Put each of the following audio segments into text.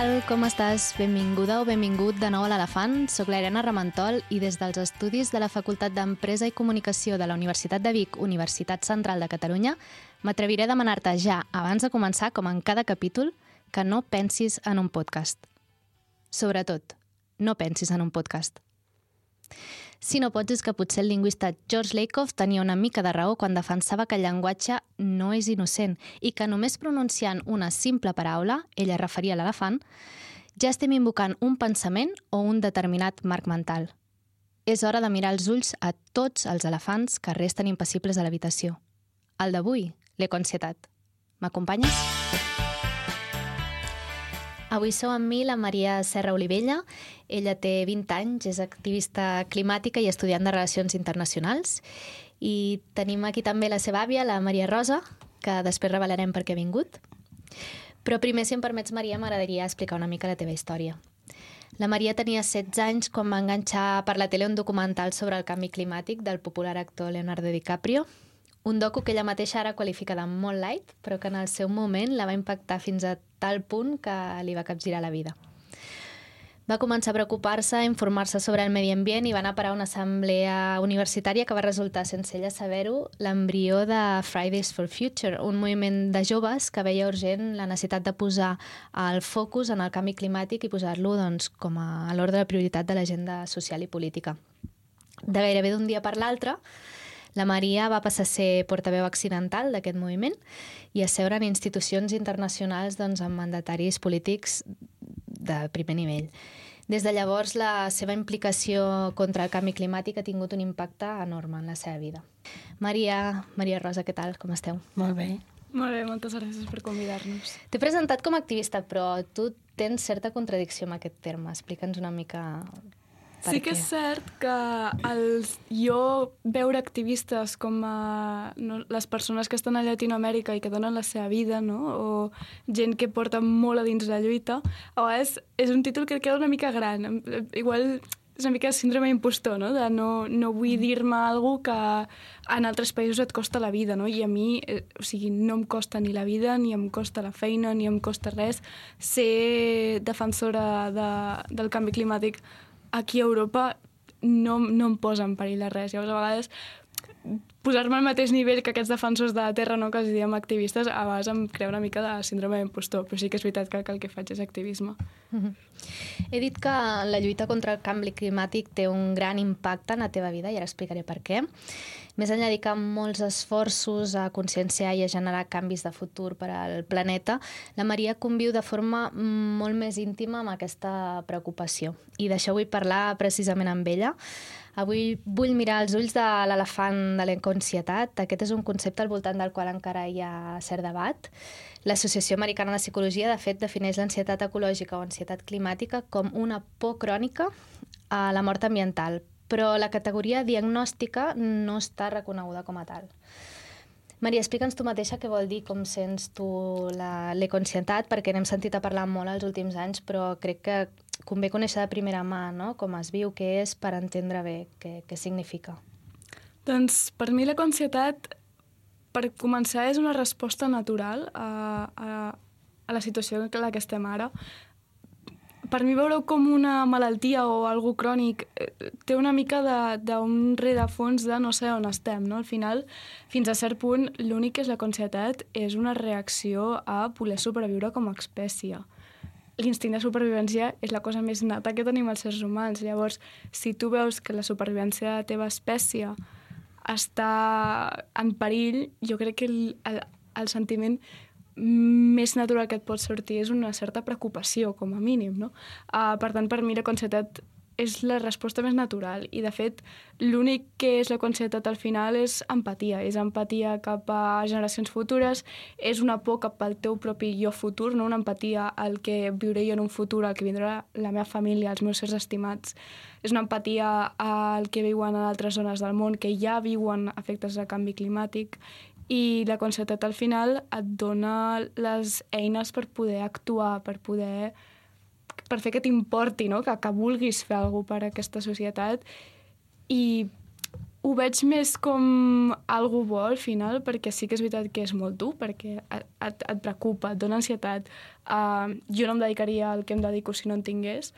tal? Com estàs? Benvinguda o benvingut de nou a l'Elefant. Soc l'Helena Ramentol i des dels estudis de la Facultat d'Empresa i Comunicació de la Universitat de Vic, Universitat Central de Catalunya, m'atreviré a demanar-te ja, abans de començar, com en cada capítol, que no pensis en un podcast. Sobretot, no pensis en un podcast. Si no pots és que potser el lingüista George Lakoff tenia una mica de raó quan defensava que el llenguatge no és innocent i que només pronunciant una simple paraula, ella referia a l'elefant, ja estem invocant un pensament o un determinat marc mental. És hora de mirar els ulls a tots els elefants que resten impassibles a l'habitació. El d'avui, l'econsietat. M'acompanyes? Avui sou amb mi la Maria Serra Olivella. Ella té 20 anys, és activista climàtica i estudiant de Relacions Internacionals. I tenim aquí també la seva àvia, la Maria Rosa, que després revelarem per què ha vingut. Però primer, si em permets, Maria, m'agradaria explicar una mica la teva història. La Maria tenia 16 anys quan va enganxar per la tele un documental sobre el canvi climàtic del popular actor Leonardo DiCaprio, un docu que ella mateixa ara qualifica de molt light, però que en el seu moment la va impactar fins a tal punt que li va capgirar la vida. Va començar a preocupar-se, a informar-se sobre el medi ambient i va anar a parar una assemblea universitària que va resultar, sense ella saber-ho, l'embrió de Fridays for Future, un moviment de joves que veia urgent la necessitat de posar el focus en el canvi climàtic i posar-lo doncs, com a l'ordre de prioritat de l'agenda social i política. De gairebé d'un dia per l'altre, la Maria va passar a ser portaveu accidental d'aquest moviment i a seure en institucions internacionals doncs, amb mandataris polítics de primer nivell. Des de llavors, la seva implicació contra el canvi climàtic ha tingut un impacte enorme en la seva vida. Maria, Maria Rosa, què tal? Com esteu? Molt bé. Molt bé, moltes gràcies per convidar-nos. T'he presentat com a activista, però tu tens certa contradicció amb aquest terme. Explica'ns una mica per sí que què? és cert que el, jo veure activistes com a, no, les persones que estan a Llatinoamèrica i que donen la seva vida, no? o gent que porta molt a dins la lluita, a vegades és un títol que queda una mica gran. Igual és una mica síndrome impostor, no? de no, no vull dir-me alguna que en altres països et costa la vida, no? i a mi, eh, o sigui, no em costa ni la vida, ni em costa la feina, ni em costa res ser defensora de, del canvi climàtic aquí a Europa no, no em posa en perill de res. Llavors, a vegades, posar-me al mateix nivell que aquests defensors de la terra, no, que els diem activistes, a vegades em crea una mica de síndrome d'impostor, però sí que és veritat que, que el que faig és activisme. Mm -hmm. He dit que la lluita contra el canvi climàtic té un gran impacte en la teva vida i ara explicaré per què. Més enllà de dedicar molts esforços a conscienciar i a generar canvis de futur per al planeta, la Maria conviu de forma molt més íntima amb aquesta preocupació. I d'això vull parlar precisament amb ella. Avui vull mirar els ulls de l'elefant de l'enconsietat. Aquest és un concepte al voltant del qual encara hi ha cert debat. L'Associació Americana de Psicologia, de fet, defineix l'ansietat ecològica o ansietat climàtica com una por crònica a la mort ambiental, però la categoria diagnòstica no està reconeguda com a tal. Maria, explica'ns tu mateixa què vol dir, com sents tu l'econscietat, perquè n'hem sentit a parlar molt els últims anys, però crec que convé conèixer de primera mà no? com es viu, què és, per entendre bé què, què significa. Doncs per mi l'econsietat, per començar, és una resposta natural a, a, a la situació en la que estem ara per mi veure-ho com una malaltia o algú crònic eh, té una mica d'un rerefons de no sé on estem, no? Al final, fins a cert punt, l'únic que és la conscietat és una reacció a voler sobreviure com a espècie. L'instint de supervivència és la cosa més nata que tenim els éssers humans. Llavors, si tu veus que la supervivència de la teva espècie està en perill, jo crec que el, el, el sentiment més natural que et pot sortir és una certa preocupació, com a mínim, no? Uh, per tant, per mi la conscietat és la resposta més natural i, de fet, l'únic que és la conscietat al final és empatia. És empatia cap a generacions futures, és una por cap al teu propi jo futur, no? una empatia al que viuré jo en un futur, al que vindrà la meva família, els meus sers estimats. És una empatia al que viuen en altres zones del món que ja viuen efectes de canvi climàtic i la conscietat al final et dona les eines per poder actuar, per poder per fer que t'importi, no? que, que vulguis fer alguna per aquesta societat i ho veig més com algú bo al final, perquè sí que és veritat que és molt dur, perquè et, et preocupa, et dona ansietat. Uh, jo no em dedicaria al que em dedico si no en tingués,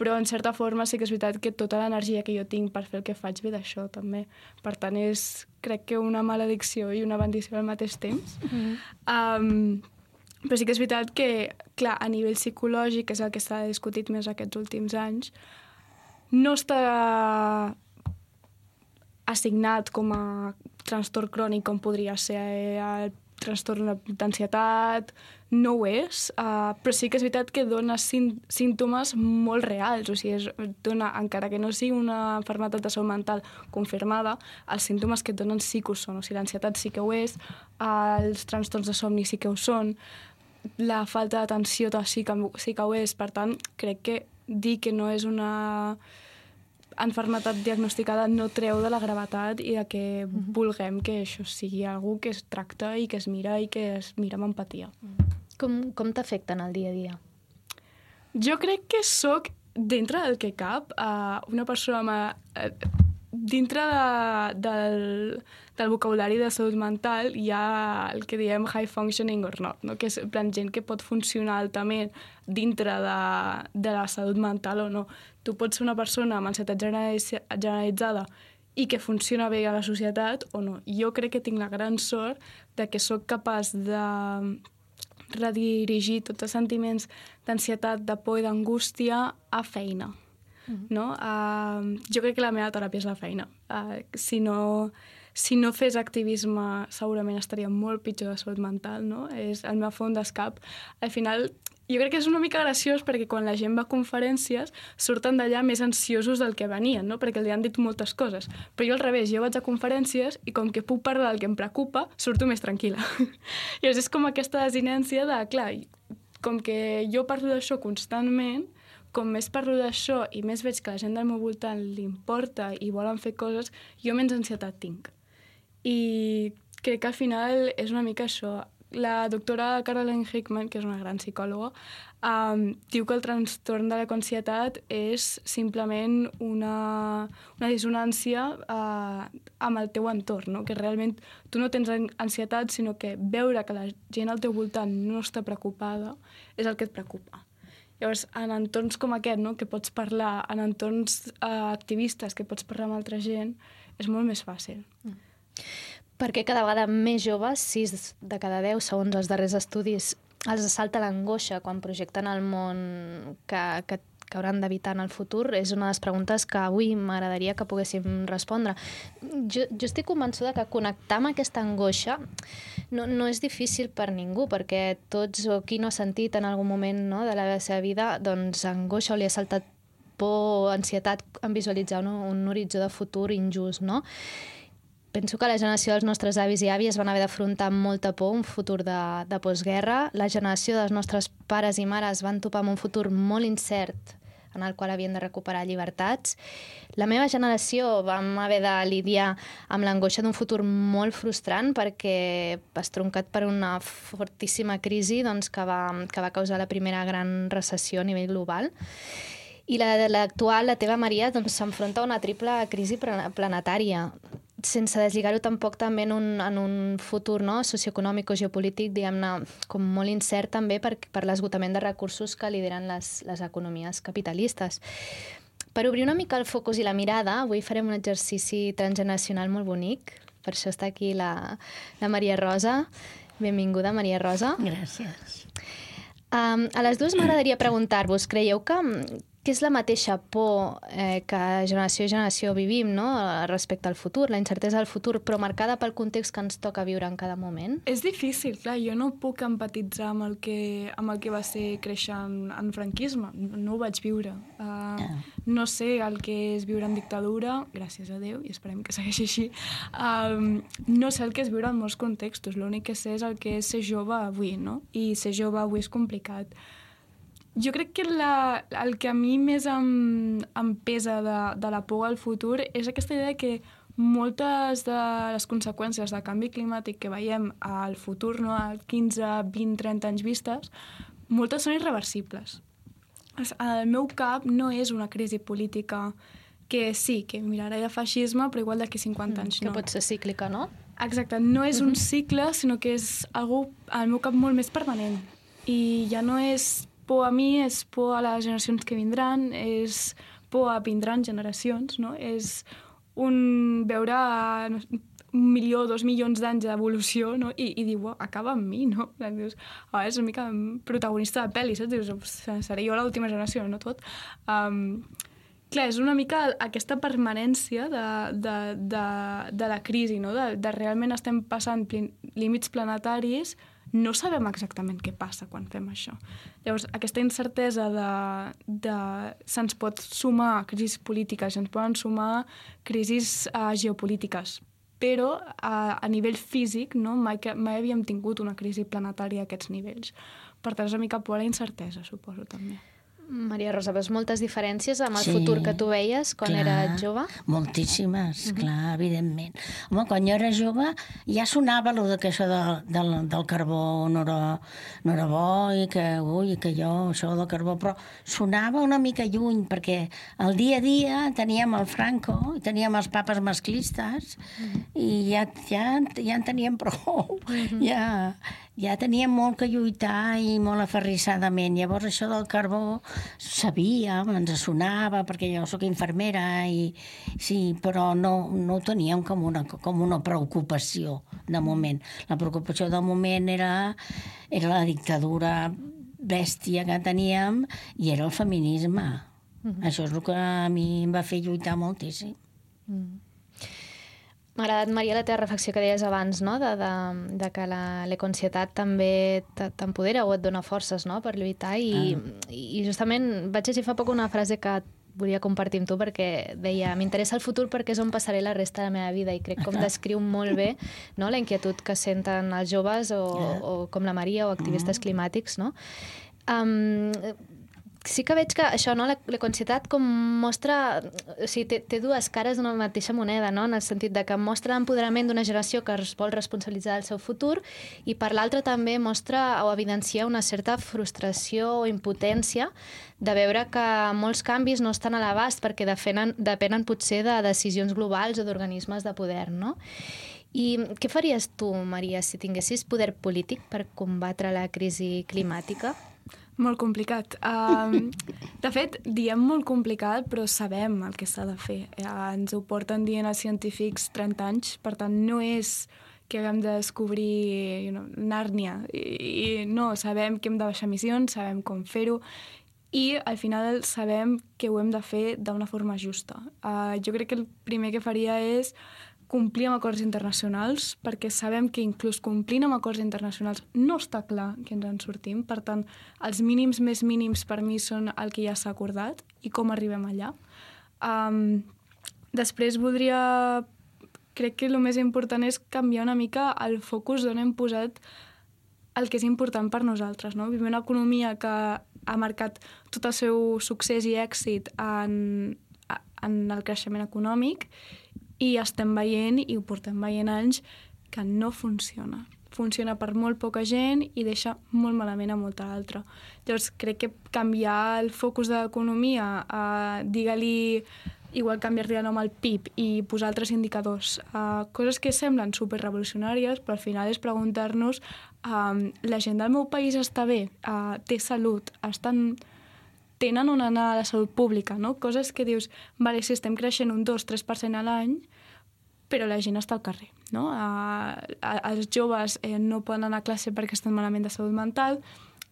però en certa forma sí que és veritat que tota l'energia que jo tinc per fer el que faig ve d'això també. Per tant, és crec que una maledicció i una bendició al mateix temps. Mm -hmm. um, però sí que és veritat que, clar, a nivell psicològic, és el que s'ha discutit més aquests últims anys, no està assignat com a trastorn crònic com podria ser el trastorn d'ansietat, no ho és, uh, però sí que és veritat que dona símptomes molt reals, o sigui, és, dona, encara que no sigui una malaltia de salut mental confirmada, els símptomes que et donen sí que ho són, o sigui, l'ansietat sí que ho és, uh, els trastorns de somni sí que ho són, la falta d'atenció sí, que, sí que ho és, per tant, crec que dir que no és una enfermetat diagnosticada no treu de la gravetat i de que mm vulguem que això sigui algú que es tracta i que es mira i que es mira amb empatia. Com, com t'afecta en el dia a dia? Jo crec que sóc, dintre del que cap, uh, una persona amb, uh, dintre de, del, del vocabulari de salut mental hi ha el que diem high functioning or not, no? que és plan gent que pot funcionar altament dintre de, de la salut mental o no tu pots ser una persona amb ansietat generalitzada i que funciona bé a la societat o no. Jo crec que tinc la gran sort de que sóc capaç de redirigir tots els sentiments d'ansietat, de por i d'angústia a feina. Mm -hmm. no? Uh, jo crec que la meva teràpia és la feina. Uh, si, no, si no fes activisme segurament estaria molt pitjor de salut mental, no? És el meu fons d'escap. Al final jo crec que és una mica graciós perquè quan la gent va a conferències surten d'allà més ansiosos del que venien, no? perquè li han dit moltes coses. Però jo al revés, jo vaig a conferències i com que puc parlar del que em preocupa, surto més tranquil·la. I és com aquesta desinència de, clar, com que jo parlo d'això constantment, com més parlo d'això i més veig que la gent del meu voltant li importa i volen fer coses, jo menys ansietat tinc. I crec que al final és una mica això, la doctora Caroline Hickman, que és una gran psicòloga, um, diu que el trastorn de la conscietat és simplement una, una dissonància uh, amb el teu entorn, no? que realment tu no tens ansietat, sinó que veure que la gent al teu voltant no està preocupada és el que et preocupa. Llavors, en entorns com aquest, no? que pots parlar, en entorns uh, activistes, que pots parlar amb altra gent, és molt més fàcil. Mm perquè cada vegada més joves, 6 de cada 10, segons els darrers estudis, els salta l'angoixa quan projecten el món que, que, que hauran d'evitar en el futur? És una de les preguntes que avui m'agradaria que poguéssim respondre. Jo, jo estic convençuda que connectar amb aquesta angoixa no, no és difícil per ningú, perquè tots o qui no ha sentit en algun moment no, de la seva vida doncs angoixa o li ha saltat por, ansietat en visualitzar un, un horitzó de futur injust, no? Penso que la generació dels nostres avis i àvies van haver d'afrontar amb molta por un futur de, de postguerra. La generació dels nostres pares i mares van topar amb un futur molt incert en el qual havien de recuperar llibertats. La meva generació vam haver de lidiar amb l'angoixa d'un futur molt frustrant perquè estroncat per una fortíssima crisi doncs, que, va, que va causar la primera gran recessió a nivell global. I l'actual, la, la teva Maria, doncs, s'enfronta doncs, a una triple crisi planetària sense deslligar-ho tampoc també en un, en un futur no, socioeconòmic o geopolític, diguem-ne, com molt incert també per, per l'esgotament de recursos que lideren les, les economies capitalistes. Per obrir una mica el focus i la mirada, avui farem un exercici transgeneracional molt bonic. Per això està aquí la, la Maria Rosa. Benvinguda, Maria Rosa. Gràcies. Um, a les dues m'agradaria preguntar-vos, creieu que, que és la mateixa por eh, que generació a generació vivim no? respecte al futur, la incertesa del futur, però marcada pel context que ens toca viure en cada moment? És difícil, clar, jo no puc empatitzar amb el que, amb el que va ser créixer en, en franquisme, no ho vaig viure. Uh, no sé el que és viure en dictadura, gràcies a Déu, i esperem que segueixi així, um, no sé el que és viure en molts contextos, l'únic que sé és el que és ser jove avui, no? I ser jove avui és complicat. Jo crec que la, el que a mi més em, em pesa de, de la por al futur és aquesta idea que moltes de les conseqüències del canvi climàtic que veiem al futur, no, a 15, 20, 30 anys vistes, moltes són irreversibles. El meu cap no és una crisi política que sí, que mirarà de feixisme, però igual d'aquí 50 mm, anys que no. pot ser cíclica, no? Exacte, no és un cicle, sinó que és algú al meu cap molt més permanent. I ja no és por a mi, és por a les generacions que vindran, és por a vindran generacions, no? És un veure un milió, dos milions d'anys d'evolució, no? I, i diu, acaba amb mi, no? Dius, oh, és una mica protagonista de pel·li, saps? Dius, seré jo l'última generació, no tot. Um, clar, és una mica aquesta permanència de, de, de, de la crisi, no? de, de realment estem passant límits planetaris, no sabem exactament què passa quan fem això. Llavors, aquesta incertesa de, de se'ns pot sumar crisis polítiques, se'ns poden sumar crisis uh, geopolítiques, però a, a nivell físic no? mai, mai havíem tingut una crisi planetària a aquests nivells. Per tant, és una mica por a la incertesa, suposo, també. Maria Rosa, veus moltes diferències amb el sí, futur que tu veies quan clar, era jove? Moltíssimes, uh -huh. clar, evidentment. Home, quan jo era jove ja sonava allò que això de, del, del carbó no era, no era bo i que, ui, que jo, això del carbó, però sonava una mica lluny perquè el dia a dia teníem el Franco i teníem els papes masclistes uh -huh. i ja, ja, ja en teníem prou. Uh -huh. ja, ja teníem molt que lluitar i molt aferrissadament. Llavors això del carbó sabíem, ens sonava, perquè jo sóc infermera, i sí, però no, no ho teníem com una, com una preocupació de moment. La preocupació de moment era, era la dictadura bèstia que teníem i era el feminisme. Mm -hmm. Això és el que a mi em va fer lluitar moltíssim. Mm. M'ha agradat, Maria, la teva reflexió que deies abans, no? de, de, de que l'econsietat també t'empodera o et dona forces no? per lluitar i, ah. i justament vaig llegir fa poc una frase que volia compartir amb tu perquè deia m'interessa el futur perquè és on passaré la resta de la meva vida i crec com descriu molt bé no? la inquietud que senten els joves o, yeah. o com la Maria o activistes mm. climàtics no? Um, sí que veig que això, no, l'econsietat com mostra... O sigui, té, té dues cares d'una mateixa moneda, no? en el sentit de que mostra l'empoderament d'una generació que es vol responsabilitzar del seu futur i per l'altra també mostra o evidencia una certa frustració o impotència de veure que molts canvis no estan a l'abast perquè depenen, depenen potser de decisions globals o d'organismes de poder, no? I què faries tu, Maria, si tinguessis poder polític per combatre la crisi climàtica? Molt complicat. Um, de fet, diem molt complicat, però sabem el que s'ha de fer. Uh, ens ho porten dient els científics 30 anys, per tant, no és que haguem de descobrir you know, Nàrnia. I, I no, sabem que hem de baixar emissions, sabem com fer-ho, i al final sabem que ho hem de fer d'una forma justa. Uh, jo crec que el primer que faria és complir amb acords internacionals, perquè sabem que inclús complint amb acords internacionals no està clar que ens en sortim. Per tant, els mínims més mínims per mi són el que ja s'ha acordat i com arribem allà. Um, després voldria... Crec que el més important és canviar una mica el focus d'on hem posat el que és important per nosaltres. No? Vivim una economia que ha marcat tot el seu succés i èxit en, en el creixement econòmic i estem veient, i ho portem veient anys, que no funciona. Funciona per molt poca gent i deixa molt malament a molta altra. Llavors, crec que canviar el focus de l'economia, eh, digue-li igual canviar-li el nom al PIB i posar altres indicadors, uh, coses que semblen superrevolucionàries, però al final és preguntar-nos um, la gent del meu país està bé, uh, té salut, estan tenen on anar a la salut pública, no? Coses que dius, vale, si estem creixent un 2-3% a l'any, però la gent està al carrer, no? A, a, els joves eh, no poden anar a classe perquè estan malament de salut mental,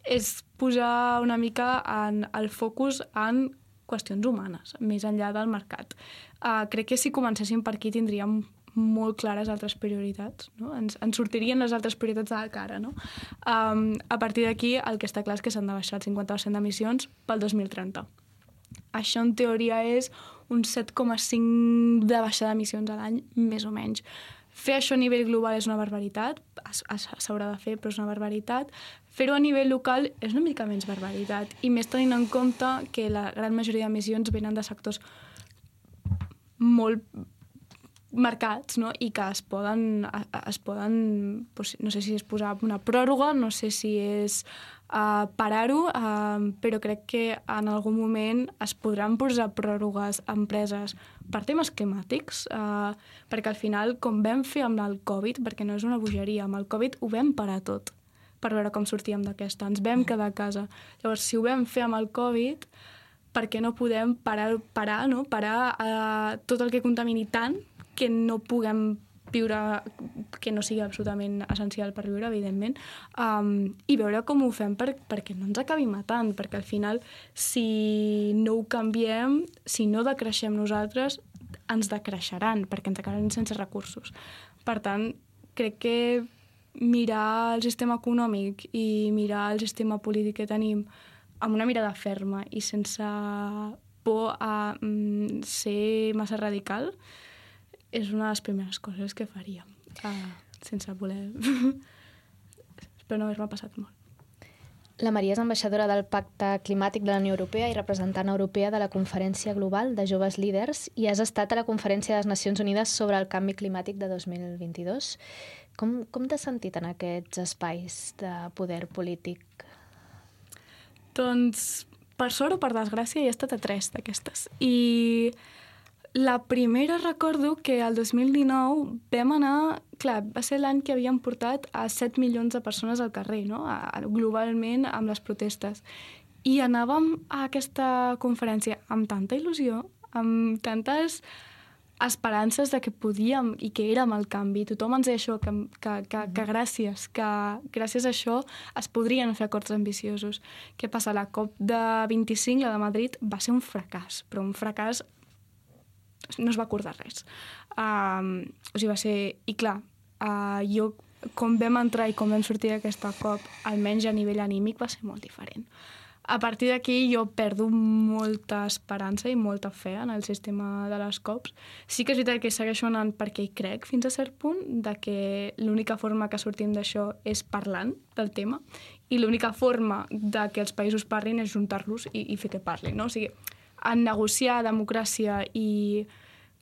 és posar una mica en el focus en qüestions humanes, més enllà del mercat. Uh, crec que si comencéssim per aquí tindríem molt clares altres prioritats, no? ens, ens sortirien les altres prioritats de la cara. No? Um, a partir d'aquí, el que està clar és que s'han de baixar el 50% d'emissions pel 2030. Això, en teoria, és un 7,5 de baixada d'emissions a l'any, més o menys. Fer això a nivell global és una barbaritat, s'haurà de fer, però és una barbaritat. Fer-ho a nivell local és una mica menys barbaritat, i més tenint en compte que la gran majoria d'emissions venen de sectors molt marcats no? i que es poden, es poden no sé si és posar una pròrroga, no sé si és uh, parar-ho, uh, però crec que en algun moment es podran posar pròrrogues a empreses per temes climàtics, uh, perquè al final, com vam fer amb el Covid, perquè no és una bogeria, amb el Covid ho vam parar tot per veure com sortíem d'aquesta. Ens vam quedar a casa. Llavors, si ho vam fer amb el Covid, per què no podem parar, parar, no? parar uh, tot el que contamini tant que no puguem viure que no sigui absolutament essencial per viure, evidentment, um, i veure com ho fem per, perquè no ens acabi matant, perquè al final, si no ho canviem, si no decreixem nosaltres, ens decreixeran, perquè ens acabarem sense recursos. Per tant, crec que mirar el sistema econòmic i mirar el sistema polític que tenim amb una mirada ferma i sense por a mm, ser massa radical, és una de les primeres coses que faria, uh, sense voler... Espero no haver-me passat molt. La Maria és ambaixadora del Pacte Climàtic de la Unió Europea i representant europea de la Conferència Global de Joves Líders i has estat a la Conferència de les Nacions Unides sobre el Canvi Climàtic de 2022. Com, com t'has sentit en aquests espais de poder polític? Doncs, per sort o per desgràcia, he estat a tres d'aquestes. I la primera recordo que el 2019 vam anar... Clar, va ser l'any que havíem portat a 7 milions de persones al carrer, no? A, a, globalment, amb les protestes. I anàvem a aquesta conferència amb tanta il·lusió, amb tantes esperances de que podíem i que érem el canvi. Tothom ens deia això, que, que, que, que gràcies, que gràcies a això es podrien fer acords ambiciosos. Què passa? La COP de 25, la de Madrid, va ser un fracàs, però un fracàs no es va acordar res. Uh, o sigui, va ser... I clar, uh, jo, com vam entrar i com vam sortir d'aquesta cop, almenys a nivell anímic, va ser molt diferent. A partir d'aquí jo perdo molta esperança i molta fe en el sistema de les COPs. Sí que és veritat que segueixo anant perquè hi crec fins a cert punt, de que l'única forma que sortim d'això és parlant del tema i l'única forma de que els països parlin és juntar-los i, i fer que parlin. No? O sigui, en negociar democràcia i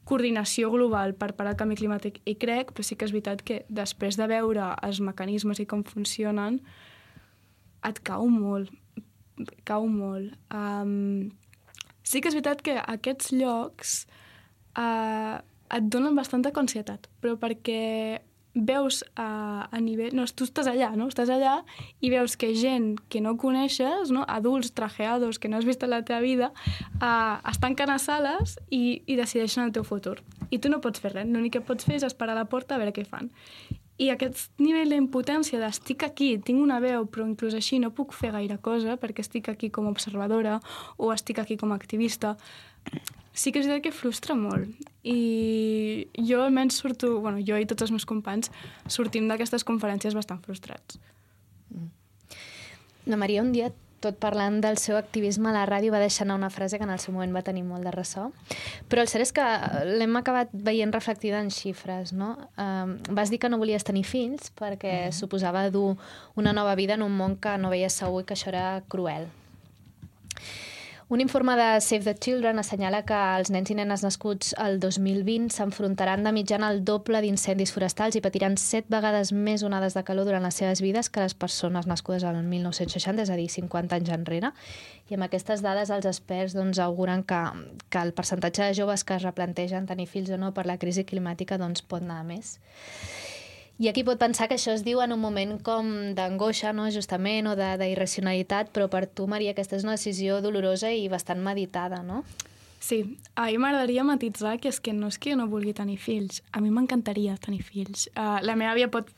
coordinació global per parar el canvi climàtic i crec, però sí que és veritat que després de veure els mecanismes i com funcionen, et cau molt, cau molt. Um, sí que és veritat que aquests llocs uh, et donen bastanta ansietat, però perquè veus a, a nivell... No, tu estàs allà, no? Estàs allà i veus que gent que no coneixes, no? adults trajeados que no has vist en la teva vida, uh, estan tanquen a sales i, i decideixen el teu futur. I tu no pots fer res, l'únic que pots fer és esperar a la porta a veure què fan. I aquest nivell d'impotència d'estic aquí, tinc una veu, però inclús així no puc fer gaire cosa perquè estic aquí com a observadora o estic aquí com a activista, sí que és veritat que frustra molt. I jo almenys surto, bueno, jo i tots els meus companys sortim d'aquestes conferències bastant frustrats. Mm. La Maria un dia tot parlant del seu activisme a la ràdio, va deixar anar una frase que en el seu moment va tenir molt de ressò. Però el cert és que l'hem acabat veient reflectida en xifres, no? Um, vas dir que no volies tenir fills perquè mm suposava dur una nova vida en un món que no veies segur i que això era cruel. Un informe de Save the Children assenyala que els nens i nenes nascuts el 2020 s'enfrontaran de mitjana al doble d'incendis forestals i patiran set vegades més onades de calor durant les seves vides que les persones nascudes al 1960, és a dir, 50 anys enrere. I amb aquestes dades els experts doncs, auguren que, que el percentatge de joves que es replantegen tenir fills o no per la crisi climàtica doncs, pot anar a I aquí pot pensar que això es diu en un moment com d'angoixa, no? justament, o d'irracionalitat, però per tu, Maria, aquesta és una decisió dolorosa i bastant meditada, no? Sí, a mi m'agradaria matitzar que és que no és que jo no vulgui tenir fills, a mi m'encantaria tenir fills. Uh, la meva àvia pot,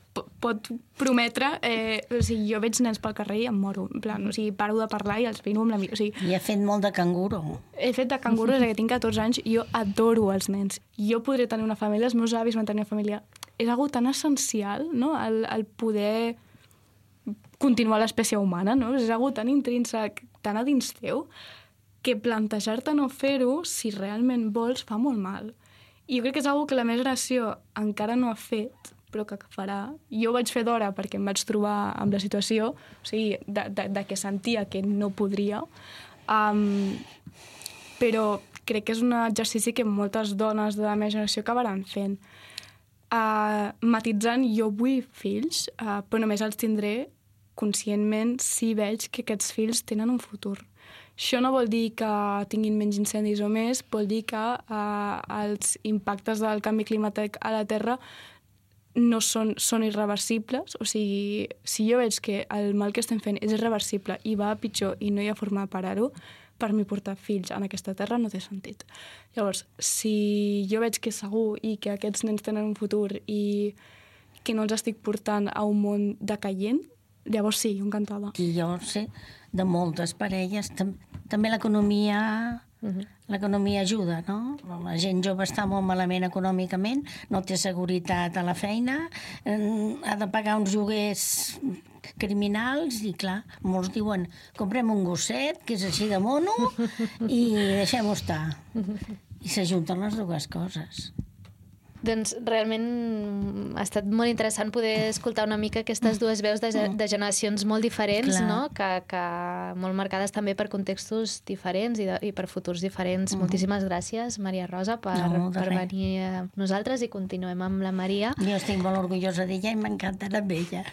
pot prometre, eh, o sigui, jo veig nens pel carrer i em moro, en plan, o sigui, paro de parlar i els veïno amb la mira, o sigui... I ha fet molt de canguro. He fet de canguro des que tinc 14 anys i jo adoro els nens. Jo podré tenir una família, els meus avis van tenir una família és algo tan essencial, no?, el, el poder continuar l'espècie humana, no? És algo tan intrínsec, tan a dins teu, que plantejar-te no fer-ho, si realment vols, fa molt mal. I jo crec que és algo que la meva generació encara no ha fet, però que farà. Jo vaig fer d'hora perquè em vaig trobar amb la situació, o sigui, de, de, de que sentia que no podria, um, però crec que és un exercici que moltes dones de la meva generació acabaran fent uh, matitzant, jo vull fills, uh, però només els tindré conscientment sí veig que aquests fills tenen un futur. Això no vol dir que tinguin menys incendis o més, vol dir que eh, els impactes del canvi climàtic a la Terra no són, són irreversibles, o sigui, si jo veig que el mal que estem fent és irreversible i va a pitjor i no hi ha forma de parar-ho, per mi portar fills en aquesta terra no té sentit. Llavors, si jo veig que és segur i que aquests nens tenen un futur i que no els estic portant a un món decaient, llavors sí, encantada. I jo sé de moltes parelles, tam també l'economia Uh -huh. L'economia ajuda, no? La gent jove està molt malament econòmicament, no té seguretat a la feina, ha de pagar uns lloguers criminals i, clar, molts diuen comprem un gosset, que és així de mono, i deixem-ho estar. I s'ajunten les dues coses. Doncs realment ha estat molt interessant poder escoltar una mica aquestes dues veus de, de generacions molt diferents, Clar. no? que, que molt marcades també per contextos diferents i, de, i per futurs diferents. Mm. Moltíssimes gràcies, Maria Rosa, per, no, per venir a nosaltres i continuem amb la Maria. Jo estic molt orgullosa d'ella i m'encanta amb ella.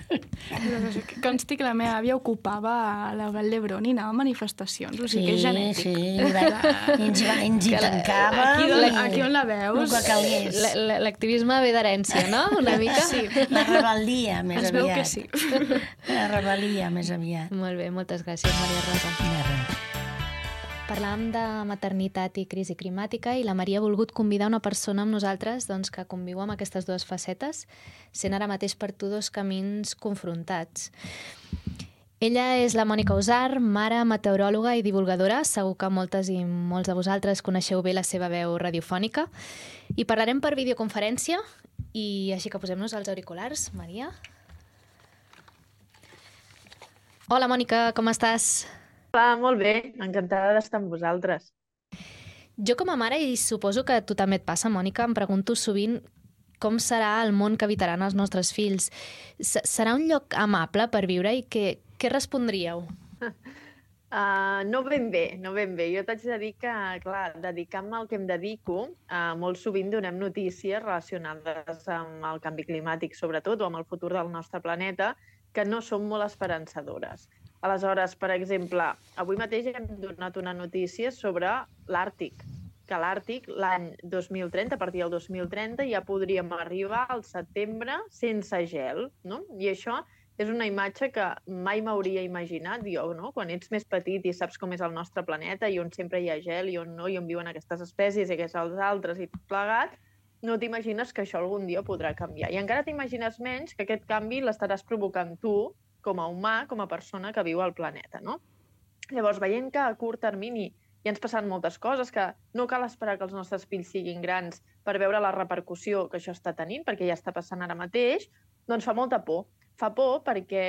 Consti que la meva àvia ocupava la Vall d'Hebron i anava a manifestacions, o sigui sí, que és genètic. Sí, sí, ens, va, ens hi tancava. Aquí, on, aquí on la veus? La, la, l'activisme ve d'herència, no? Una mica? Sí. La rebel·lia, més es aviat. veu que sí. La rebel·lia, més aviat. Molt bé, moltes gràcies, Maria Rosa. De res. Parlàvem de maternitat i crisi climàtica i la Maria ha volgut convidar una persona amb nosaltres doncs, que conviu amb aquestes dues facetes, sent ara mateix per tu dos camins confrontats. Ella és la Mònica Usar, mare, meteoròloga i divulgadora. Segur que moltes i molts de vosaltres coneixeu bé la seva veu radiofònica. I parlarem per videoconferència i així que posem-nos els auriculars. Maria? Hola, Mònica, com estàs? Hola, molt bé. Encantada d'estar amb vosaltres. Jo com a mare, i suposo que a tu també et passa, Mònica, em pregunto sovint com serà el món que habitaran els nostres fills. S serà un lloc amable per viure i què, què respondríeu? Uh, no ben bé, no ben bé. Jo t'haig de dir que, clar, dedicant-me al que em dedico, uh, molt sovint donem notícies relacionades amb el canvi climàtic, sobretot, o amb el futur del nostre planeta, que no són molt esperançadores. Aleshores, per exemple, avui mateix hem donat una notícia sobre l'Àrtic, que l'Àrtic l'any 2030, a partir del 2030, ja podríem arribar al setembre sense gel, no? I això és una imatge que mai m'hauria imaginat jo, no? Quan ets més petit i saps com és el nostre planeta i on sempre hi ha gel i on no, i on viuen aquestes espècies i aquests els altres i tot plegat, no t'imagines que això algun dia podrà canviar. I encara t'imagines menys que aquest canvi l'estaràs provocant tu, com a humà, com a persona que viu al planeta, no? Llavors, veient que a curt termini ja ens passen moltes coses, que no cal esperar que els nostres fills siguin grans per veure la repercussió que això està tenint, perquè ja està passant ara mateix, doncs fa molta por fa por perquè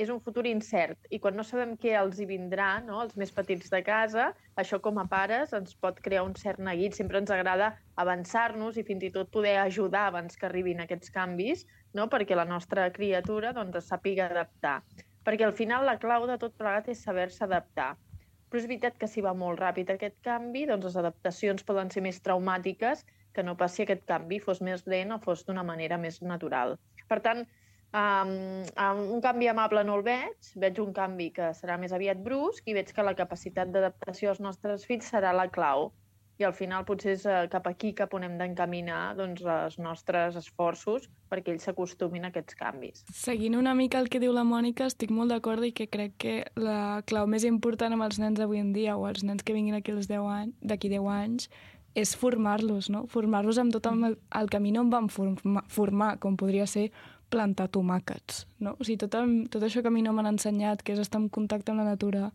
és un futur incert i quan no sabem què els hi vindrà, no, els més petits de casa, això com a pares ens pot crear un cert neguit. Sempre ens agrada avançar-nos i fins i tot poder ajudar abans que arribin aquests canvis, no, perquè la nostra criatura doncs, sàpiga adaptar. Perquè al final la clau de tot plegat és saber-se adaptar. Però és veritat que si va molt ràpid aquest canvi, doncs les adaptacions poden ser més traumàtiques que no passi aquest canvi fos més lent o fos d'una manera més natural. Per tant, Um, um, un canvi amable no el veig, veig un canvi que serà més aviat brusc i veig que la capacitat d'adaptació als nostres fills serà la clau. I al final potser és uh, cap aquí cap on hem d'encaminar doncs, els nostres esforços perquè ells s'acostumin a aquests canvis. Seguint una mica el que diu la Mònica, estic molt d'acord i que crec que la clau més important amb els nens d'avui en dia o els nens que vinguin aquí als 10 anys, d'aquí 10 anys és formar-los, no? Formar-los amb tot el, el camí on van formar, formar, com podria ser plantar tomàquets, no? O sigui, tot, el, tot això que a mi no m'han ensenyat, que és estar en contacte amb la natura,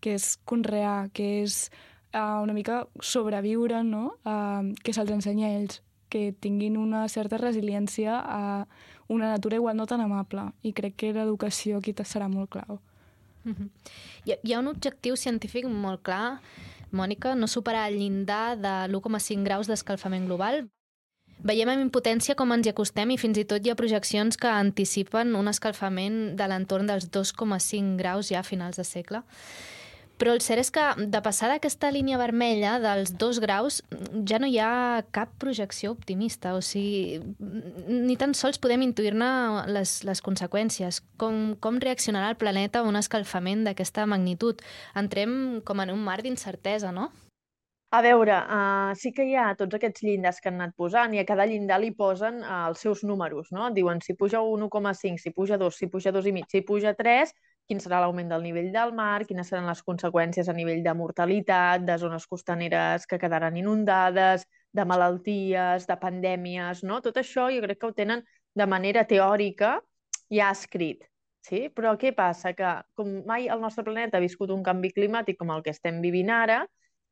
que és conrear, que és uh, una mica sobreviure, no? Uh, que se'ls ensenya a ells, que tinguin una certa resiliència a una natura igual no tan amable. I crec que l'educació aquí serà molt clau. Mm -hmm. hi, hi ha un objectiu científic molt clar, Mònica, no superar el llindar de l'1,5 graus d'escalfament global Veiem amb impotència com ens hi acostem i fins i tot hi ha projeccions que anticipen un escalfament de l'entorn dels 2,5 graus ja a finals de segle. Però el cert és que de passar d'aquesta línia vermella dels dos graus ja no hi ha cap projecció optimista, o sigui, ni tan sols podem intuir-ne les, les conseqüències. Com, com reaccionarà el planeta a un escalfament d'aquesta magnitud? Entrem com en un mar d'incertesa, no? A veure, uh, sí que hi ha tots aquests llindars que han anat posant i a cada llindar li posen uh, els seus números, no? Diuen si puja 1,5, si puja 2, si puja 2,5, si puja 3, quin serà l'augment del nivell del mar, quines seran les conseqüències a nivell de mortalitat, de zones costaneres que quedaran inundades, de malalties, de pandèmies, no? Tot això jo crec que ho tenen de manera teòrica ja escrit. Sí? Però què passa? Que com mai el nostre planeta ha viscut un canvi climàtic com el que estem vivint ara,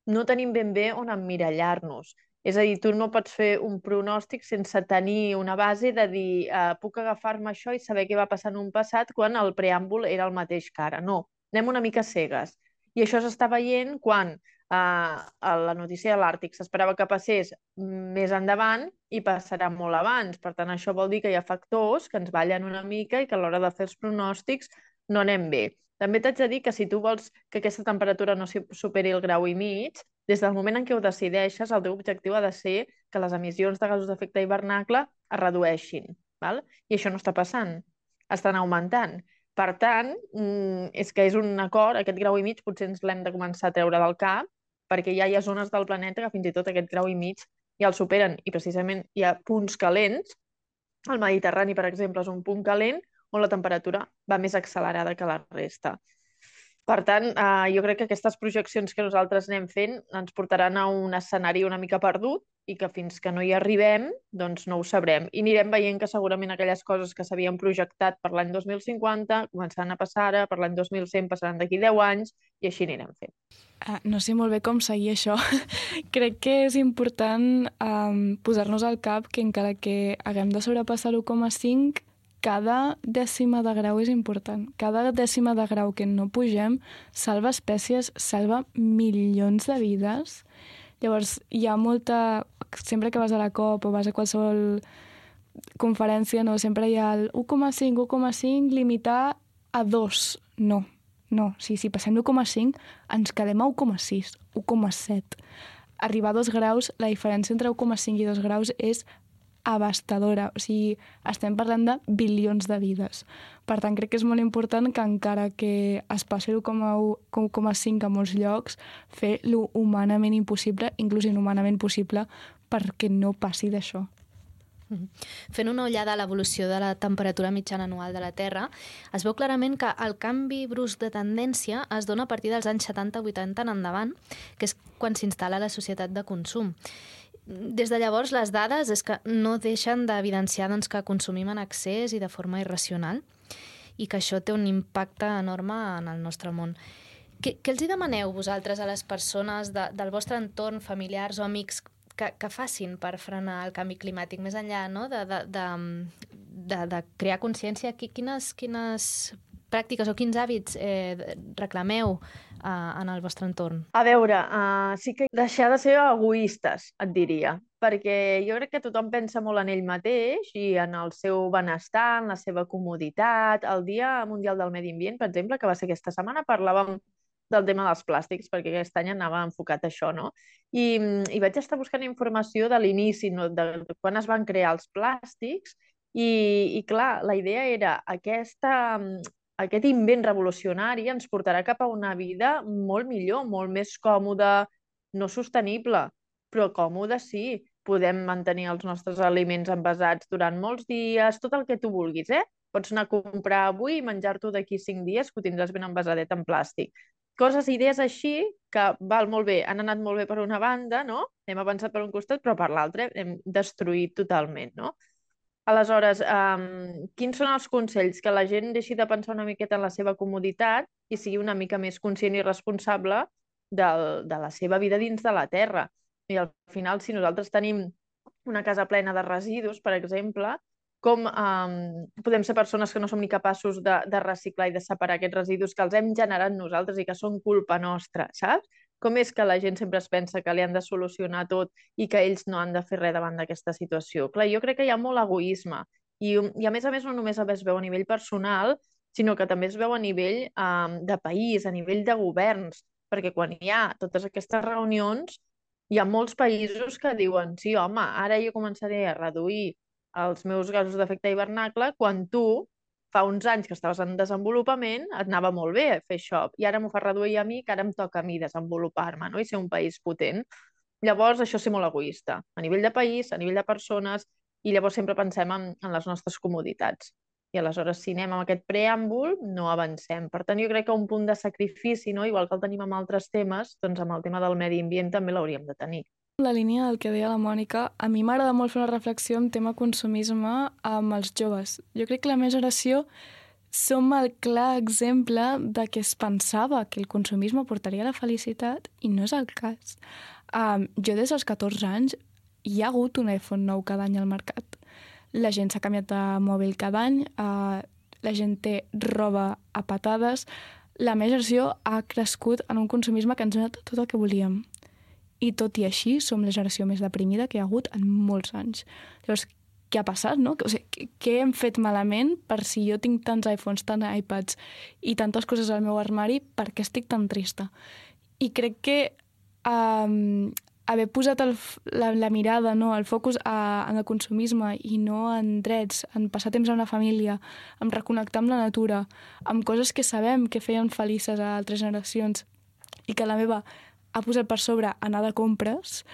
no tenim ben bé on emmirallar-nos. És a dir, tu no pots fer un pronòstic sense tenir una base de dir eh, puc agafar-me això i saber què va passar en un passat quan el preàmbul era el mateix que ara. No, anem una mica cegues. I això s'està veient quan eh, a la notícia de l'Àrtic s'esperava que passés més endavant i passarà molt abans. Per tant, això vol dir que hi ha factors que ens ballen una mica i que a l'hora de fer els pronòstics no anem bé. També t'haig de dir que si tu vols que aquesta temperatura no superi el grau i mig, des del moment en què ho decideixes, el teu objectiu ha de ser que les emissions de gasos d'efecte hivernacle es redueixin. Val? I això no està passant. Estan augmentant. Per tant, mm, és que és un acord, aquest grau i mig potser ens l'hem de començar a treure del cap, perquè ja hi ha zones del planeta que fins i tot aquest grau i mig ja el superen. I precisament hi ha punts calents. El Mediterrani, per exemple, és un punt calent on la temperatura va més accelerada que la resta. Per tant, eh, jo crec que aquestes projeccions que nosaltres anem fent ens portaran a un escenari una mica perdut i que fins que no hi arribem, doncs no ho sabrem. I anirem veient que segurament aquelles coses que s'havien projectat per l'any 2050 començaran a passar ara, per l'any 2100 passaran d'aquí 10 anys i així anirem fent. Ah, no sé molt bé com seguir això. Crec que és important um, posar-nos al cap que encara que haguem de sobrepassar l'1,5 cada dècima de grau és important. Cada dècima de grau que no pugem salva espècies, salva milions de vides. Llavors, hi ha molta... Sempre que vas a la COP o vas a qualsevol conferència, no? sempre hi ha el 1,5, 1,5, limitar a 2. No, no. Si, si passem l'1,5, ens quedem a 1,6, 1,7. Arribar a 2 graus, la diferència entre 1,5 i 2 graus és abastadora. O sigui, estem parlant de bilions de vides. Per tant, crec que és molt important que encara que es passi l'1,5 a molts llocs, fer lo humanament impossible, inclús inhumanament possible, perquè no passi d'això. Mhm. Fent una ullada a l'evolució de la temperatura mitjana anual de la Terra, es veu clarament que el canvi brusc de tendència es dona a partir dels anys 70-80 en endavant, que és quan s'instal·la la societat de consum des de llavors, les dades és que no deixen d'evidenciar doncs, que consumim en excés i de forma irracional i que això té un impacte enorme en el nostre món. Què, què els hi demaneu vosaltres a les persones de, del vostre entorn, familiars o amics, que, que facin per frenar el canvi climàtic, més enllà no? de, de, de, de, de crear consciència? Quines, quines pràctiques o quins hàbits eh, reclameu uh, en el vostre entorn? A veure, uh, sí que deixar de ser egoistes, et diria, perquè jo crec que tothom pensa molt en ell mateix i en el seu benestar, en la seva comoditat. El Dia Mundial del Medi Ambient, per exemple, que va ser aquesta setmana, parlàvem del tema dels plàstics, perquè aquest any anava enfocat a això, no? I, i vaig estar buscant informació de l'inici, no? de quan es van crear els plàstics, i, i clar, la idea era aquesta, aquest invent revolucionari ens portarà cap a una vida molt millor, molt més còmoda, no sostenible, però còmoda sí. Podem mantenir els nostres aliments envasats durant molts dies, tot el que tu vulguis, eh? Pots anar a comprar avui i menjar-t'ho d'aquí cinc dies que ho tindràs ben envasadet en plàstic. Coses, idees així, que val molt bé, han anat molt bé per una banda, no? Hem avançat per un costat, però per l'altre hem destruït totalment, no? Aleshores, um, quins són els consells? Que la gent deixi de pensar una miqueta en la seva comoditat i sigui una mica més conscient i responsable del, de la seva vida dins de la Terra. I al final, si nosaltres tenim una casa plena de residus, per exemple, com um, podem ser persones que no som ni capaços de, de reciclar i de separar aquests residus que els hem generat nosaltres i que són culpa nostra, saps? Com és que la gent sempre es pensa que li han de solucionar tot i que ells no han de fer res davant d'aquesta situació? Clar, jo crec que hi ha molt egoisme i, i a més a més no només es veu a nivell personal, sinó que també es veu a nivell um, de país, a nivell de governs. perquè quan hi ha totes aquestes reunions, hi ha molts països que diuen sí, home, ara jo començaré a reduir els meus gasos d'efecte hivernacle quan tu fa uns anys que estaves en desenvolupament, et anava molt bé fer això, i ara m'ho fa reduir a mi, que ara em toca a mi desenvolupar-me no? i ser un país potent. Llavors, això és ser molt egoista, a nivell de país, a nivell de persones, i llavors sempre pensem en, en les nostres comoditats. I aleshores, si anem amb aquest preàmbul, no avancem. Per tant, jo crec que un punt de sacrifici, no? igual que el tenim amb altres temes, doncs amb el tema del medi ambient també l'hauríem de tenir. La línia del que deia la Mònica, a mi m'agrada molt fer una reflexió en tema consumisme amb els joves. Jo crec que la meva generació som el clar exemple de que es pensava que el consumisme portaria la felicitat i no és el cas. Um, jo des dels 14 anys hi ha hagut un iPhone nou cada any al mercat la gent s'ha canviat de mòbil cada any, eh, la gent té roba a patades, la meva generació ha crescut en un consumisme que ens ha donat tot el que volíem. I tot i així, som la generació més deprimida que hi ha hagut en molts anys. Llavors, què ha passat, no? O sigui, què hem fet malament per si jo tinc tants iPhones, tants iPads i tantes coses al meu armari, per què estic tan trista? I crec que um, haver posat el, la, la mirada, no, el focus a, en el consumisme i no en drets, en passar temps amb la família, en reconnectar amb la natura, amb coses que sabem que feien felices a altres generacions i que la meva ha posat per sobre anar de compres,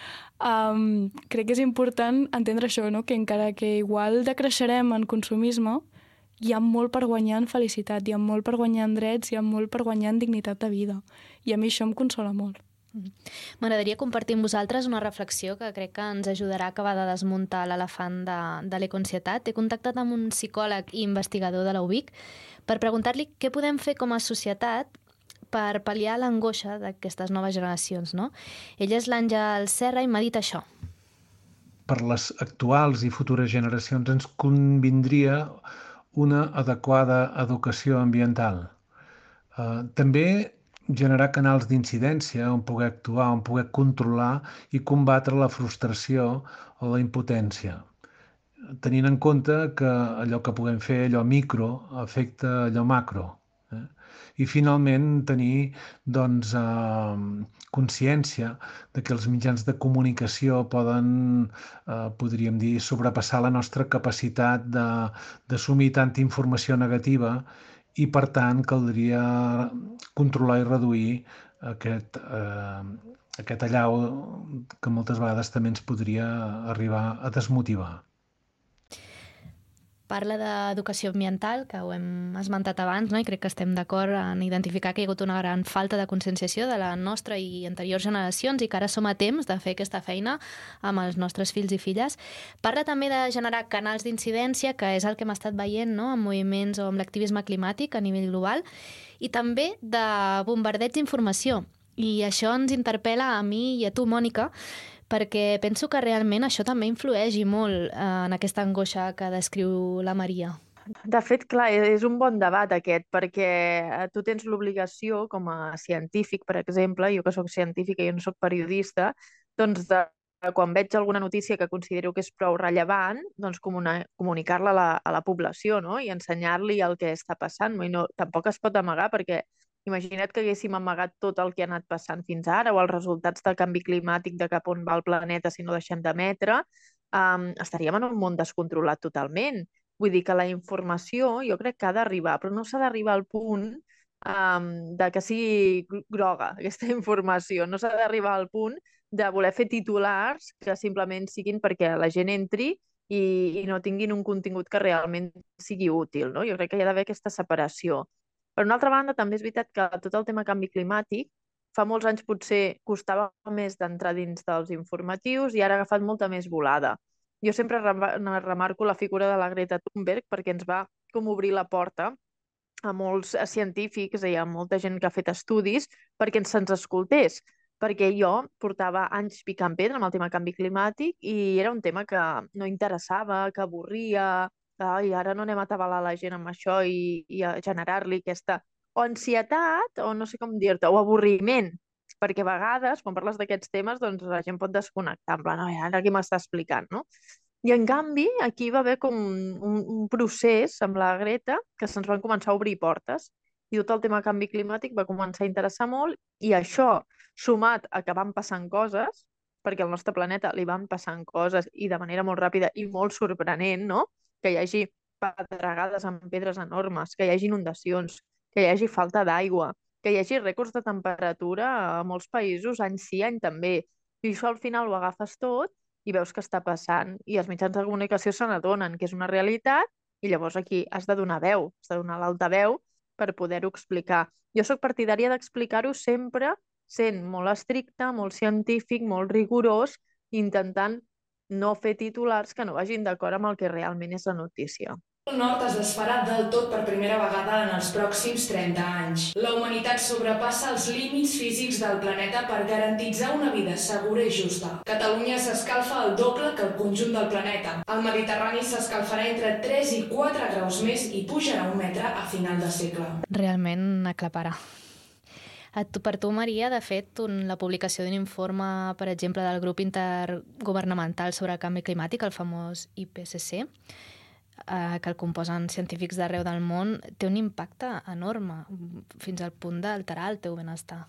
um, crec que és important entendre això, no? que encara que igual decreixerem en consumisme, hi ha molt per guanyar en felicitat, hi ha molt per guanyar en drets, hi ha molt per guanyar en dignitat de vida. I a mi això em consola molt. M'agradaria compartir amb vosaltres una reflexió que crec que ens ajudarà a acabar de desmuntar l'elefant de, de l'econcietat. He contactat amb un psicòleg i investigador de la UBIC per preguntar-li què podem fer com a societat per pal·liar l'angoixa d'aquestes noves generacions. No? Ell és l'Àngel Serra i m'ha dit això. Per les actuals i futures generacions ens convindria una adequada educació ambiental. Uh, també generar canals d'incidència on poder actuar, on poder controlar i combatre la frustració o la impotència. Tenint en compte que allò que puguem fer, allò micro, afecta allò macro. Eh? I finalment tenir doncs, eh, consciència de que els mitjans de comunicació poden, eh, podríem dir, sobrepassar la nostra capacitat d'assumir tanta informació negativa i per tant caldria controlar i reduir aquest, eh, aquest allau que moltes vegades també ens podria arribar a desmotivar. Parla d'educació ambiental, que ho hem esmentat abans, no? i crec que estem d'acord en identificar que hi ha hagut una gran falta de conscienciació de la nostra i anteriors generacions i que ara som a temps de fer aquesta feina amb els nostres fills i filles. Parla també de generar canals d'incidència, que és el que hem estat veient no? amb moviments o amb l'activisme climàtic a nivell global, i també de bombardeig d'informació. I això ens interpel·la a mi i a tu, Mònica, perquè penso que realment això també influeix i molt eh, en aquesta angoixa que descriu la Maria. De fet, clar, és un bon debat aquest, perquè eh, tu tens l'obligació, com a científic, per exemple, jo que sóc científica i no sóc periodista, doncs de, quan veig alguna notícia que considero que és prou rellevant, doncs comunicar-la a, la, a la població no? i ensenyar-li el que està passant. I no, tampoc es pot amagar perquè Imagina't que haguéssim amagat tot el que ha anat passant fins ara o els resultats del canvi climàtic de cap on va el planeta si no deixem d'emetre, um, estaríem en un món descontrolat totalment. Vull dir que la informació jo crec que ha d'arribar, però no s'ha d'arribar al punt um, de que sigui groga aquesta informació. No s'ha d'arribar al punt de voler fer titulars que simplement siguin perquè la gent entri i, i no tinguin un contingut que realment sigui útil. No? Jo crec que hi ha d'haver aquesta separació. Per una altra banda, també és veritat que tot el tema canvi climàtic fa molts anys potser costava més d'entrar dins dels informatius i ara ha agafat molta més volada. Jo sempre remarco la figura de la Greta Thunberg perquè ens va com obrir la porta a molts científics i a molta gent que ha fet estudis perquè se'ns escoltés perquè jo portava anys picant pedra amb el tema canvi climàtic i era un tema que no interessava, que avorria, ai, ara no anem a atabalar la gent amb això i, i a generar-li aquesta o ansietat, o no sé com dir-te, o avorriment, perquè a vegades, quan parles d'aquests temes, doncs la gent pot desconnectar, en plan, ara qui m'està explicant, no? I en canvi, aquí va haver com un, un procés amb la Greta que se'ns van començar a obrir portes i tot el tema canvi climàtic va començar a interessar molt i això, sumat a que van passant coses, perquè al nostre planeta li van passant coses i de manera molt ràpida i molt sorprenent, no? Que hi hagi pedregades amb pedres enormes, que hi hagi inundacions, que hi hagi falta d'aigua, que hi hagi rècords de temperatura a molts països any sí, any també. I això al final ho agafes tot i veus que està passant i els mitjans de comunicació se n'adonen que és una realitat i llavors aquí has de donar veu, has de donar l'altaveu per poder-ho explicar. Jo sóc partidària d'explicar-ho sempre sent molt estricte, molt científic, molt rigorós, intentant no fer titulars que no vagin d'acord amb el que realment és la notícia. El nord es desfarà del tot per primera vegada en els pròxims 30 anys. La humanitat sobrepassa els límits físics del planeta per garantitzar una vida segura i justa. Catalunya s'escalfa el doble que el conjunt del planeta. El Mediterrani s'escalfarà entre 3 i 4 graus més i pujarà un metre a final de segle. Realment aclaparà. Per tu, Maria, de fet, un, la publicació d'un informe, per exemple, del grup intergovernamental sobre el canvi climàtic, el famós IPCC, eh, que el composen científics d'arreu del món, té un impacte enorme, fins al punt d'alterar el teu benestar.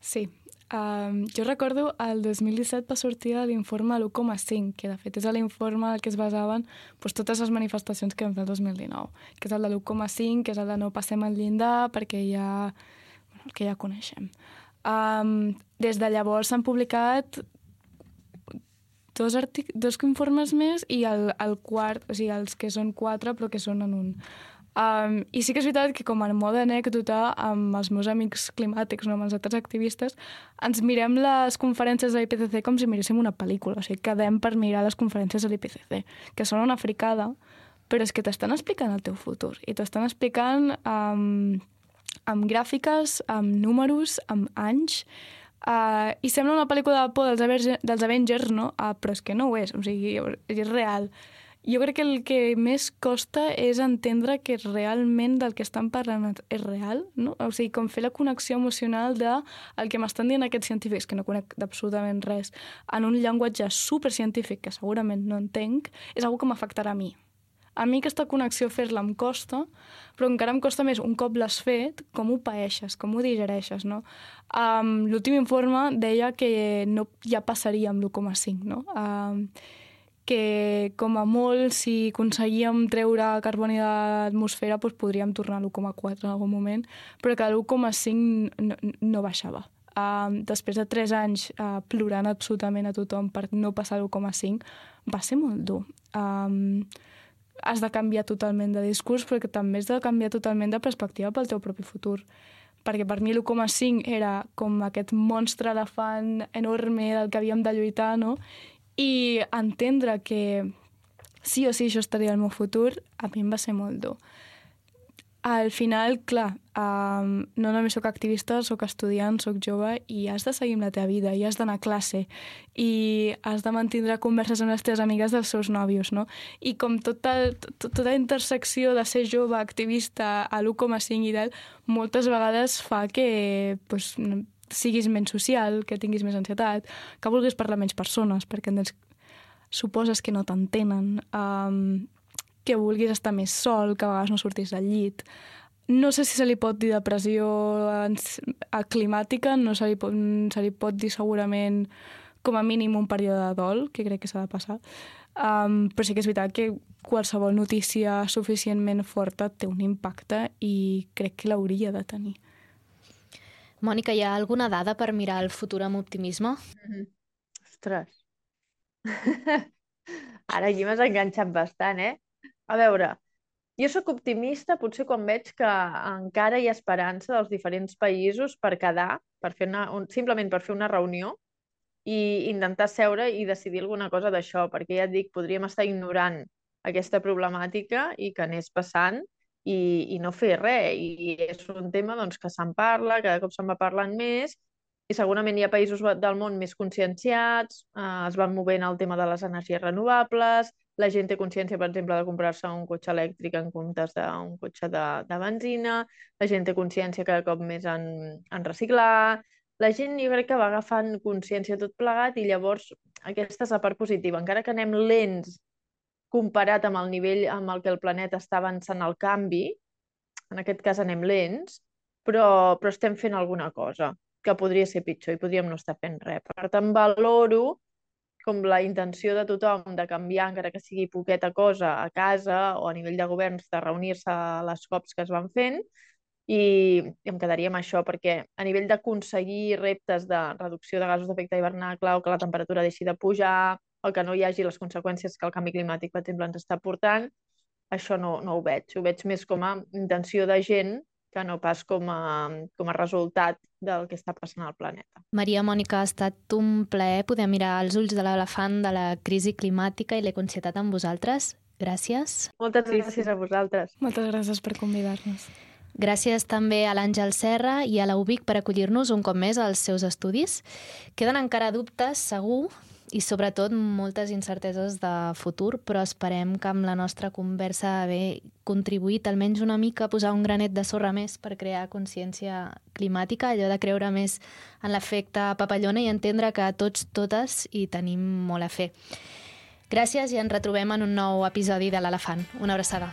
Sí. Um, jo recordo el 2017 va sortir l'informe 1,5, que de fet és l'informe al que es basaven doncs, totes les manifestacions que vam fer el 2019, que és el de l'1,5, que és el de no passem al llindar perquè ja que ja coneixem. Um, des de llavors s'han publicat dos, artic dos informes més i el, el quart, o sigui, els que són quatre però que són en un. Um, I sí que és veritat que com a mode anècdota amb els meus amics climàtics, no, amb els altres activistes, ens mirem les conferències de l'IPCC com si miréssim una pel·lícula, o sigui, quedem per mirar les conferències de l'IPCC, que són una fricada, però és que t'estan explicant el teu futur i t'estan explicant um, amb gràfiques, amb números, amb anys, uh, i sembla una pel·lícula de por dels, Avengers, dels Avengers, no? Uh, però és que no ho és, o sigui, és real. Jo crec que el que més costa és entendre que realment del que estan parlant és real, no? O sigui, com fer la connexió emocional de el que m'estan dient aquests científics, que no conec absolutament res, en un llenguatge supercientífic que segurament no entenc, és una que m'afectarà a mi. A mi aquesta connexió fer-la em costa, però encara em costa més un cop l'has fet, com ho paeixes, com ho digereixes, no? Um, L'últim informe deia que no ja passaria amb l'1,5, no? Um, que com a molt, si aconseguíem treure carboni de l'atmosfera, doncs podríem tornar a l'1,4 en algun moment, però que l'1,5 no, no baixava. Uh, després de 3 anys uh, plorant absolutament a tothom per no passar l'1,5, va ser molt dur. Um, has de canviar totalment de discurs, perquè també has de canviar totalment de perspectiva pel teu propi futur. Perquè per mi l'1,5 era com aquest monstre elefant enorme del que havíem de lluitar, no? I entendre que sí o sí això estaria al meu futur, a mi em va ser molt dur al final, clar, um, no només sóc activista, sóc estudiant, sóc jove i has de seguir amb la teva vida i has d'anar a classe i has de mantindre converses amb les teves amigues dels seus nòvios, no? I com tota, tota intersecció de ser jove, activista, a l'1,5 i tal, moltes vegades fa que pues, siguis menys social, que tinguis més ansietat, que vulguis parlar menys persones, perquè suposes que no t'entenen, um, que vulguis estar més sol, que a vegades no sortis del llit. No sé si se li pot dir depressió climàtica, no se li pot, se li pot dir segurament com a mínim un període de dol, que crec que s'ha de passar. Um, però sí que és veritat que qualsevol notícia suficientment forta té un impacte i crec que l'hauria de tenir. Mònica, hi ha alguna dada per mirar el futur amb optimisme? Mm -hmm. Ostres. Ara aquí m'has enganxat bastant, eh? A veure, jo sóc optimista potser quan veig que encara hi ha esperança dels diferents països per quedar, per fer una, un, simplement per fer una reunió i intentar seure i decidir alguna cosa d'això, perquè ja et dic, podríem estar ignorant aquesta problemàtica i que anés passant i, i no fer res. I és un tema doncs, que se'n parla, cada cop se'n va parlant més i segurament hi ha països del món més conscienciats, eh, es van movent el tema de les energies renovables, la gent té consciència, per exemple, de comprar-se un cotxe elèctric en comptes d'un cotxe de, de benzina, la gent té consciència cada cop més en, en reciclar, la gent jo crec que va agafant consciència tot plegat i llavors aquesta és la part positiva. Encara que anem lents comparat amb el nivell amb el que el planeta està avançant al canvi, en aquest cas anem lents, però, però estem fent alguna cosa que podria ser pitjor i podríem no estar fent res. Per tant, valoro com la intenció de tothom de canviar, encara que sigui poqueta cosa, a casa o a nivell de governs, de reunir-se les COPs que es van fent, i em quedaria amb això, perquè a nivell d'aconseguir reptes de reducció de gasos d'efecte hivernacle o que la temperatura deixi de pujar, o que no hi hagi les conseqüències que el canvi climàtic, per exemple, ens està portant, això no, no ho veig. Ho veig més com a intenció de gent que no pas com a, com a resultat del que està passant al planeta. Maria Mònica, ha estat un plaer poder mirar els ulls de l'elefant de la crisi climàtica i l'econsietat amb vosaltres. Gràcies. Moltes gràcies a vosaltres. Moltes gràcies per convidar-nos. Gràcies també a l'Àngel Serra i a la UBIC per acollir-nos un cop més als seus estudis. Queden encara dubtes, segur, i sobretot moltes incerteses de futur, però esperem que amb la nostra conversa haver contribuït almenys una mica a posar un granet de sorra més per crear consciència climàtica, allò de creure més en l'efecte papallona i entendre que tots, totes hi tenim molt a fer. Gràcies i ens retrobem en un nou episodi de l'Elefant. Una abraçada.